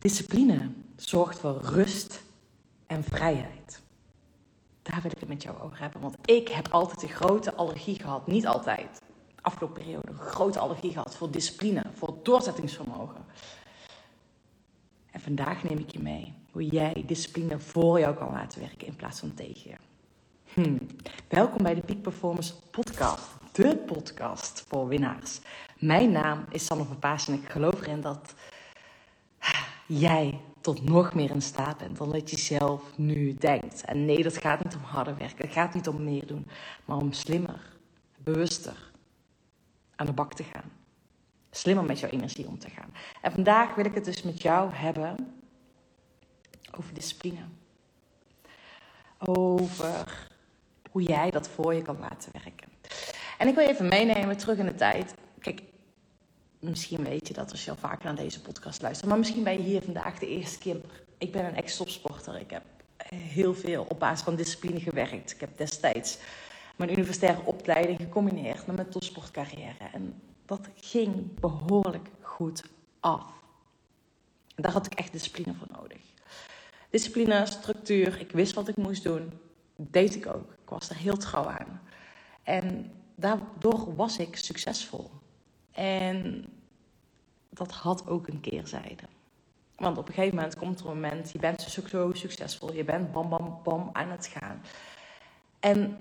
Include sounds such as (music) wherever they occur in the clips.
Discipline zorgt voor rust en vrijheid. Daar wil ik het met jou over hebben. Want ik heb altijd een grote allergie gehad. Niet altijd. Afgelopen periode een grote allergie gehad voor discipline, voor doorzettingsvermogen. En vandaag neem ik je mee hoe jij discipline voor jou kan laten werken in plaats van tegen je. Hm. Welkom bij de Peak Performance Podcast, de podcast voor winnaars. Mijn naam is Sanne van Paas en ik geloof erin dat jij tot nog meer in staat bent dan dat je zelf nu denkt. En nee, dat gaat niet om harder werken, het gaat niet om meer doen, maar om slimmer, bewuster aan de bak te gaan. Slimmer met jouw energie om te gaan. En vandaag wil ik het dus met jou hebben over discipline. Over hoe jij dat voor je kan laten werken. En ik wil even meenemen terug in de tijd. Kijk, misschien weet je dat als je al vaker naar deze podcast luistert. Maar misschien ben je hier vandaag de eerste keer. Ik ben een ex-topsporter. Ik heb heel veel op basis van discipline gewerkt. Ik heb destijds mijn universitaire opleiding gecombineerd met mijn topsportcarrière. En dat ging behoorlijk goed af. Daar had ik echt discipline voor nodig. Discipline, structuur, ik wist wat ik moest doen. Deed ik ook. Ik was er heel trouw aan. En daardoor was ik succesvol. En dat had ook een keerzijde. Want op een gegeven moment komt er een moment, je bent zo succesvol, je bent bam bam bam aan het gaan. En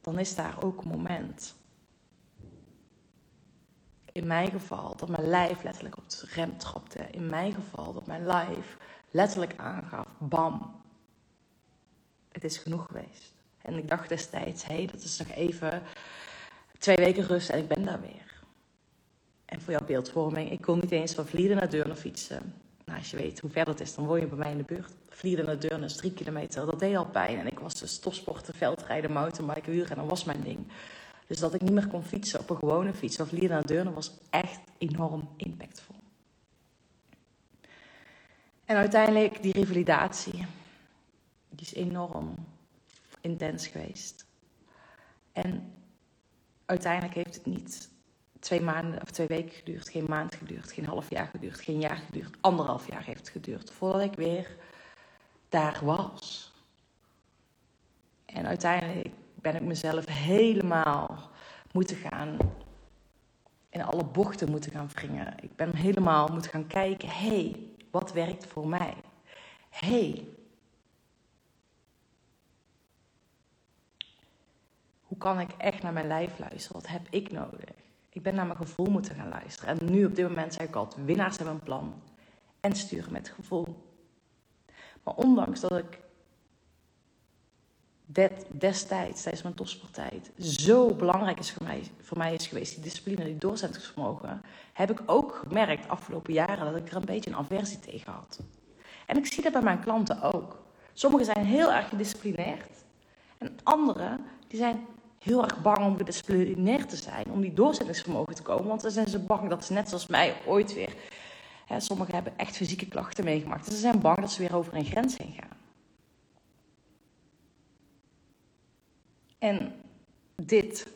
dan is daar ook een moment. In mijn geval dat mijn lijf letterlijk op de rem trapte. In mijn geval dat mijn lijf letterlijk aangaf: bam, het is genoeg geweest. En ik dacht destijds: hé, hey, dat is nog even twee weken rust en ik ben daar weer. En voor jouw beeldvorming, ik kon niet eens van Vlieden naar Deurne fietsen. Nou, als je weet hoe ver dat is, dan woon je bij mij in de buurt. Vlieden naar Deurne is drie kilometer. Dat deed al pijn. En ik was dus topsporter, veldrijden, mountainbiken, wielrennen. Dat was mijn ding. Dus dat ik niet meer kon fietsen op een gewone fiets of Vlieden naar Deurne was echt enorm impactvol. En uiteindelijk die revalidatie. Die is enorm intens geweest. En uiteindelijk heeft het niet twee maanden of twee weken geduurd, geen maand geduurd, geen half jaar geduurd, geen jaar geduurd, anderhalf jaar heeft het geduurd voordat ik weer daar was. En uiteindelijk ben ik mezelf helemaal moeten gaan in alle bochten moeten gaan wringen. Ik ben helemaal moeten gaan kijken, hé, hey, wat werkt voor mij? Hey, kan ik echt naar mijn lijf luisteren? Wat heb ik nodig? Ik ben naar mijn gevoel moeten gaan luisteren. En nu op dit moment zeg ik altijd, winnaars hebben een plan. En sturen met gevoel. Maar ondanks dat ik destijds, tijdens mijn topsporttijd, zo belangrijk is voor mij, voor mij is geweest, die discipline, die doorzettingsvermogen, heb ik ook gemerkt afgelopen jaren dat ik er een beetje een aversie tegen had. En ik zie dat bij mijn klanten ook. Sommigen zijn heel erg gedisciplineerd. En anderen die zijn heel erg bang om gedisciplineerd te zijn, om die doorzettingsvermogen te komen. Want dan zijn ze bang dat ze net zoals mij ooit weer. Hè, sommigen hebben echt fysieke klachten meegemaakt. Dus ze zijn bang dat ze weer over een grens heen gaan. En dit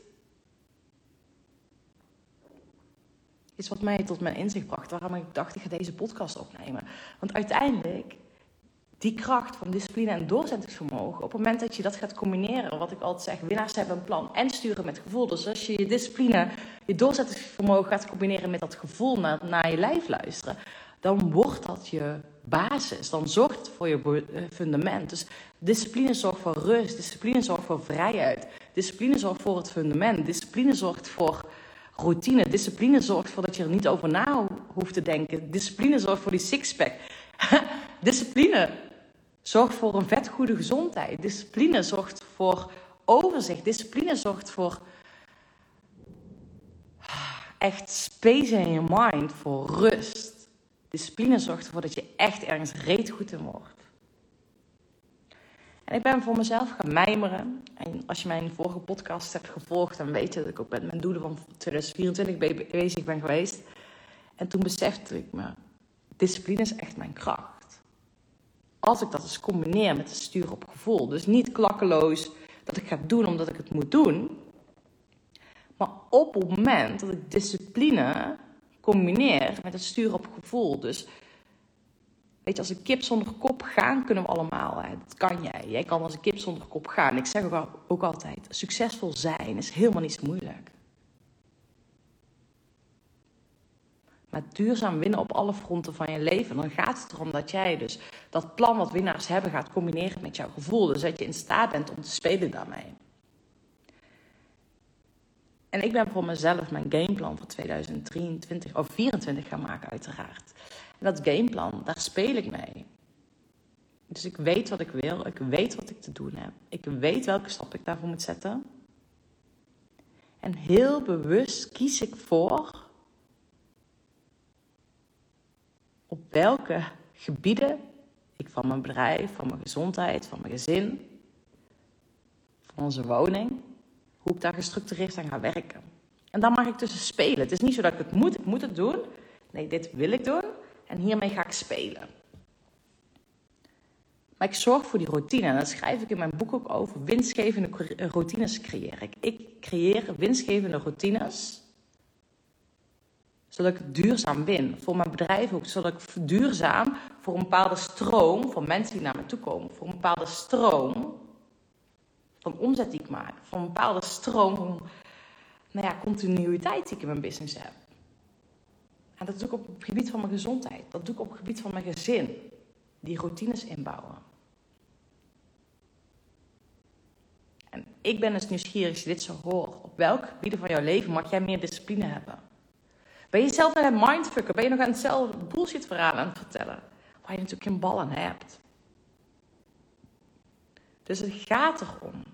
is wat mij tot mijn inzicht bracht. Waarom ik dacht, ik ga deze podcast opnemen. Want uiteindelijk die kracht van discipline en doorzettingsvermogen, op het moment dat je dat gaat combineren, wat ik altijd zeg, winnaars hebben een plan en sturen met gevoel. Dus als je je discipline, je doorzettingsvermogen gaat combineren met dat gevoel naar, naar je lijf luisteren, dan wordt dat je basis. Dan zorgt het voor je eh, fundament. Dus discipline zorgt voor rust, discipline zorgt voor vrijheid, discipline zorgt voor het fundament, discipline zorgt voor routine, discipline zorgt voor dat je er niet over na hoeft te denken, discipline zorgt voor die sixpack. (laughs) discipline zorgt voor een vetgoede gezondheid. Discipline zorgt voor overzicht. Discipline zorgt voor echt space in je mind, voor rust. Discipline zorgt ervoor dat je echt ergens reet goed in wordt. En ik ben voor mezelf gaan mijmeren. En als je mijn vorige podcast hebt gevolgd, dan weet je dat ik ook met mijn doelen van 2024 bezig ben geweest. En toen besefte ik me, discipline is echt mijn kracht als ik dat eens combineer met het sturen op gevoel, dus niet klakkeloos dat ik ga doen omdat ik het moet doen, maar op het moment dat ik discipline combineer met het sturen op gevoel. Dus weet je, als een kip zonder kop gaan, kunnen we allemaal. Hè? Dat kan jij. Jij kan als een kip zonder kop gaan. Ik zeg ook, ook altijd: succesvol zijn is helemaal niet zo moeilijk. Maar duurzaam winnen op alle fronten van je leven. Dan gaat het erom dat jij dus dat plan wat winnaars hebben gaat combineren met jouw gevoel. Dus dat je in staat bent om te spelen daarmee. En ik ben voor mezelf mijn gameplan voor 2023 of 2024 gaan maken, uiteraard. En dat gameplan, daar speel ik mee. Dus ik weet wat ik wil, ik weet wat ik te doen heb, ik weet welke stap ik daarvoor moet zetten. En heel bewust kies ik voor op welke gebieden ik van mijn bedrijf, van mijn gezondheid, van mijn gezin, van onze woning, hoe ik daar gestructureerd aan ga werken. En dan mag ik tussen spelen. Het is niet zo dat ik het moet, ik moet het doen. Nee, dit wil ik doen en hiermee ga ik spelen. Maar ik zorg voor die routine en dat schrijf ik in mijn boek ook over. Winstgevende routines creëer ik. Ik creëer winstgevende routines zodat ik duurzaam win. Voor mijn bedrijf ook, zodat ik duurzaam voor een bepaalde stroom van mensen die naar me toe komen, voor een bepaalde stroom van omzet die ik maak, voor een bepaalde stroom van nou ja, continuïteit die ik in mijn business heb. En dat doe ik op het gebied van mijn gezondheid, dat doe ik op het gebied van mijn gezin, die routines inbouwen. En ik ben dus nieuwsgierig als je dit zo hoort. Op welke gebieden van jouw leven mag jij meer discipline hebben? Ben je zelf aan het mindfucken? Ben je nog aan hetzelfde bullshit verhaal aan het vertellen? Waar je natuurlijk geen ballen hebt. Dus het gaat erom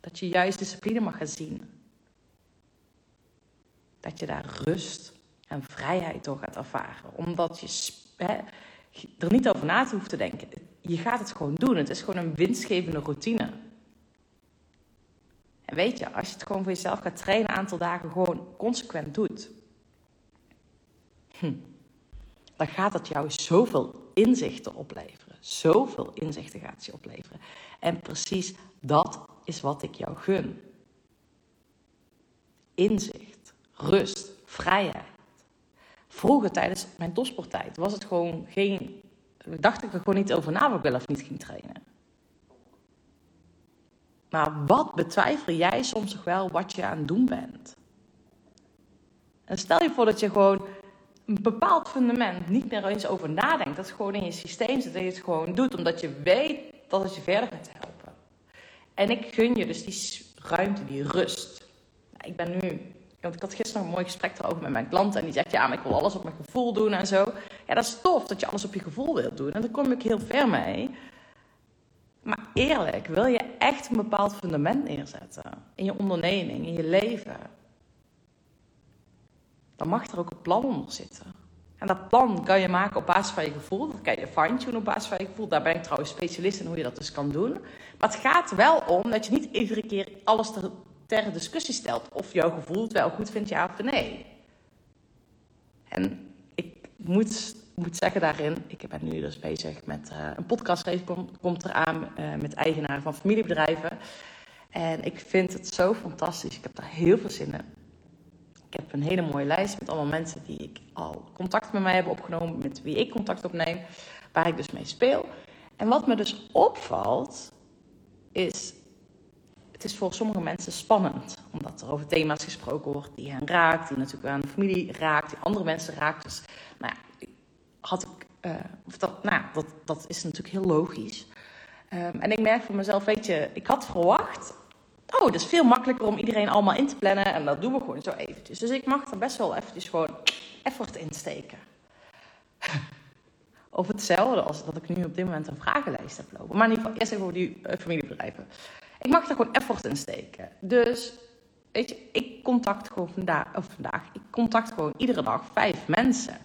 dat je juist discipline mag gaan zien. Dat je daar rust en vrijheid door gaat ervaren. Omdat je er niet over na te hoeft te denken. Je gaat het gewoon doen. Het is gewoon een winstgevende routine. Weet je, als je het gewoon voor jezelf gaat trainen, een aantal dagen gewoon consequent doet, hm, dan gaat dat jou zoveel inzichten opleveren. Zoveel inzichten gaat je opleveren. En precies dat is wat ik jou gun. Inzicht, rust, vrijheid. Vroeger tijdens mijn topsporttijd was het gewoon geen. dacht ik er gewoon niet over na of ik wel of niet ging trainen. Maar wat betwijfel jij soms nog wel wat je aan het doen bent? En stel je voor dat je gewoon een bepaald fundament niet meer eens over nadenkt. Dat het gewoon in je systeem zit. Dat je het gewoon doet omdat je weet dat het je verder gaat helpen. En ik gun je dus die ruimte, die rust. Ik ben nu, want ik had gisteren een mooi gesprek erover met mijn klant. En die zegt, ja, maar ik wil alles op mijn gevoel doen en zo. Ja, dat is tof dat je alles op je gevoel wilt doen. En daar kom ik heel ver mee. Maar eerlijk, wil je echt een bepaald fundament neerzetten in je onderneming, in je leven, dan mag er ook een plan onder zitten. En dat plan kan je maken op basis van je gevoel. Dat kan je fine-tunen op basis van je gevoel. Daar ben ik trouwens specialist in hoe je dat dus kan doen. Maar het gaat wel om dat je niet iedere keer alles ter, discussie stelt. Of jouw gevoel het wel goed vindt, ja of nee. En ik moet moet zeggen daarin, ik ben nu dus bezig met uh, een podcastreeks komt, komt eraan uh, met eigenaren van familiebedrijven. En ik vind het zo fantastisch. Ik heb daar heel veel zin in. Ik heb een hele mooie lijst met allemaal mensen die ik al contact met mij hebben opgenomen, met wie ik contact opneem, waar ik dus mee speel. En wat me dus opvalt, is het is voor sommige mensen spannend, omdat er over thema's gesproken wordt die hen raakt, die natuurlijk aan de familie raakt, die andere mensen raakt. Dus nou ja, had ik, uh, of dat, nou, dat, dat is natuurlijk heel logisch. Um, en ik merk voor mezelf, weet je, ik had verwacht, oh, het is veel makkelijker om iedereen allemaal in te plannen en dat doen we gewoon zo eventjes. Dus ik mag er best wel eventjes gewoon effort in steken. (laughs) of hetzelfde als dat ik nu op dit moment een vragenlijst heb lopen. Maar in ieder geval, eerst even over die uh, familiebedrijven. Ik mag er gewoon effort in steken. Dus, weet je, ik contact gewoon vandaag, of vandaag, ik contact gewoon iedere dag vijf mensen.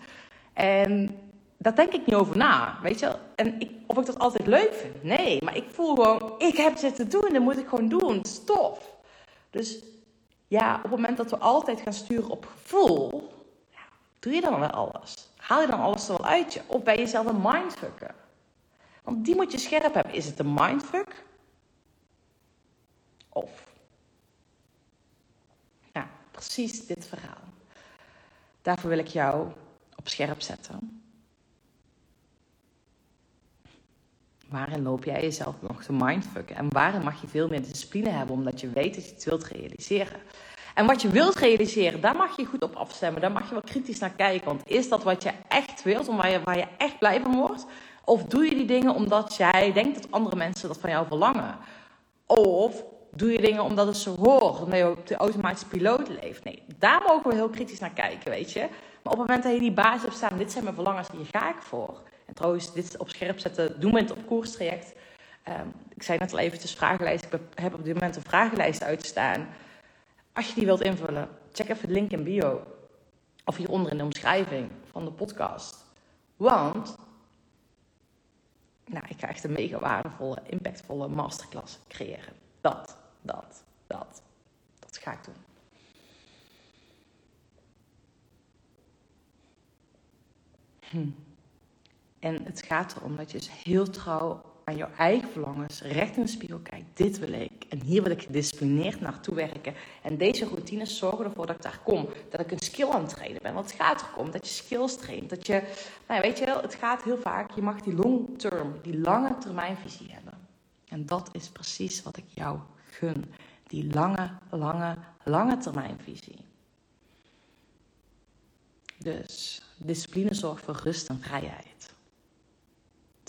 En daar denk ik niet over na, weet je. En ik, of ik dat altijd leuk vind, nee. Maar ik voel gewoon, ik heb dit te doen, dat moet ik gewoon doen. Het is tof. Dus ja, op het moment dat we altijd gaan sturen op gevoel, ja, doe je dan wel alles? Haal je dan alles er wel uit je? Of ben je zelf een mindfucker? Want die moet je scherp hebben. Is het een mindfuck? Of? Ja, precies dit verhaal. Daarvoor wil ik jou op scherp zetten. Waarin loop jij jezelf nog te mindfucken? En waarin mag je veel meer discipline hebben omdat je weet dat je het wilt realiseren? En wat je wilt realiseren, daar mag je goed op afstemmen. Daar mag je wel kritisch naar kijken. Want is dat wat je echt wilt, waar je, waar je echt blij van wordt? Of doe je die dingen omdat jij denkt dat andere mensen dat van jou verlangen? Of doe je dingen omdat het zo hoort, omdat je op de automatische piloot leeft? Nee, daar mogen we heel kritisch naar kijken, weet je. Maar op het moment dat je die basis hebt staan, dit zijn mijn verlangens, hier ga ik voor. En trouwens, dit op scherp zetten doen we het op koerstraject. Um, ik zei net al eventjes vragenlijst. Ik heb op dit moment een vragenlijst uitstaan. Als je die wilt invullen, check even de link in bio. Of hieronder in de omschrijving van de podcast. Want nou, ik ga echt een mega waardevolle, impactvolle masterclass creëren. Dat, dat, dat. Dat ga ik doen. Hm. En het gaat erom dat je dus heel trouw aan jouw eigen verlangens recht in de spiegel kijkt. Dit wil ik. En hier wil ik gedisciplineerd naartoe werken. En deze routines zorgen ervoor dat ik daar kom. Dat ik een skill aan het trainen ben. Want het gaat erom dat je skills traint. Dat je, nou weet je wel, het gaat heel vaak. Je mag die long term, die lange termijn visie hebben. En dat is precies wat ik jou gun. Die lange, lange, lange termijn visie. Dus discipline zorgt voor rust en vrijheid.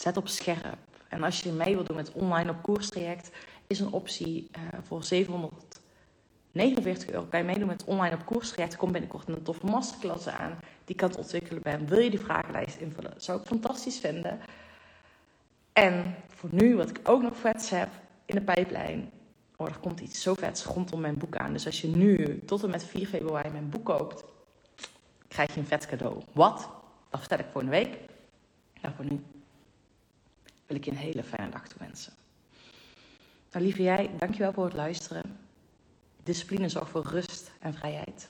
Zet op scherp. En als je mee wilt doen met online op koerstraject, is een optie uh, voor 749 euro. Kan je meedoen met online op koerstraject. Er komt binnenkort een toffe masterclass aan die ik aan het ontwikkelen ben. Wil je die vragenlijst invullen? Dat zou ik fantastisch vinden. En voor nu, wat ik ook nog vets heb in de pijplijn. Oh, er komt iets zo vets rondom mijn boek aan. Dus als je nu tot en met 4 februari mijn boek koopt, krijg je een vet cadeau. Wat? Dat vertel ik voor een week. Nou, voor nu wil ik je een hele fijne dag toewensen. Nou, lieve jij, dankjewel voor het luisteren. Discipline zorgt voor rust en vrijheid.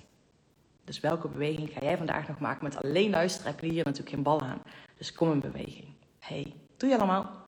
Dus welke beweging ga jij vandaag nog maken? Met alleen luisteren heb je hier natuurlijk geen bal aan. Dus kom in beweging. Hey, doe je allemaal.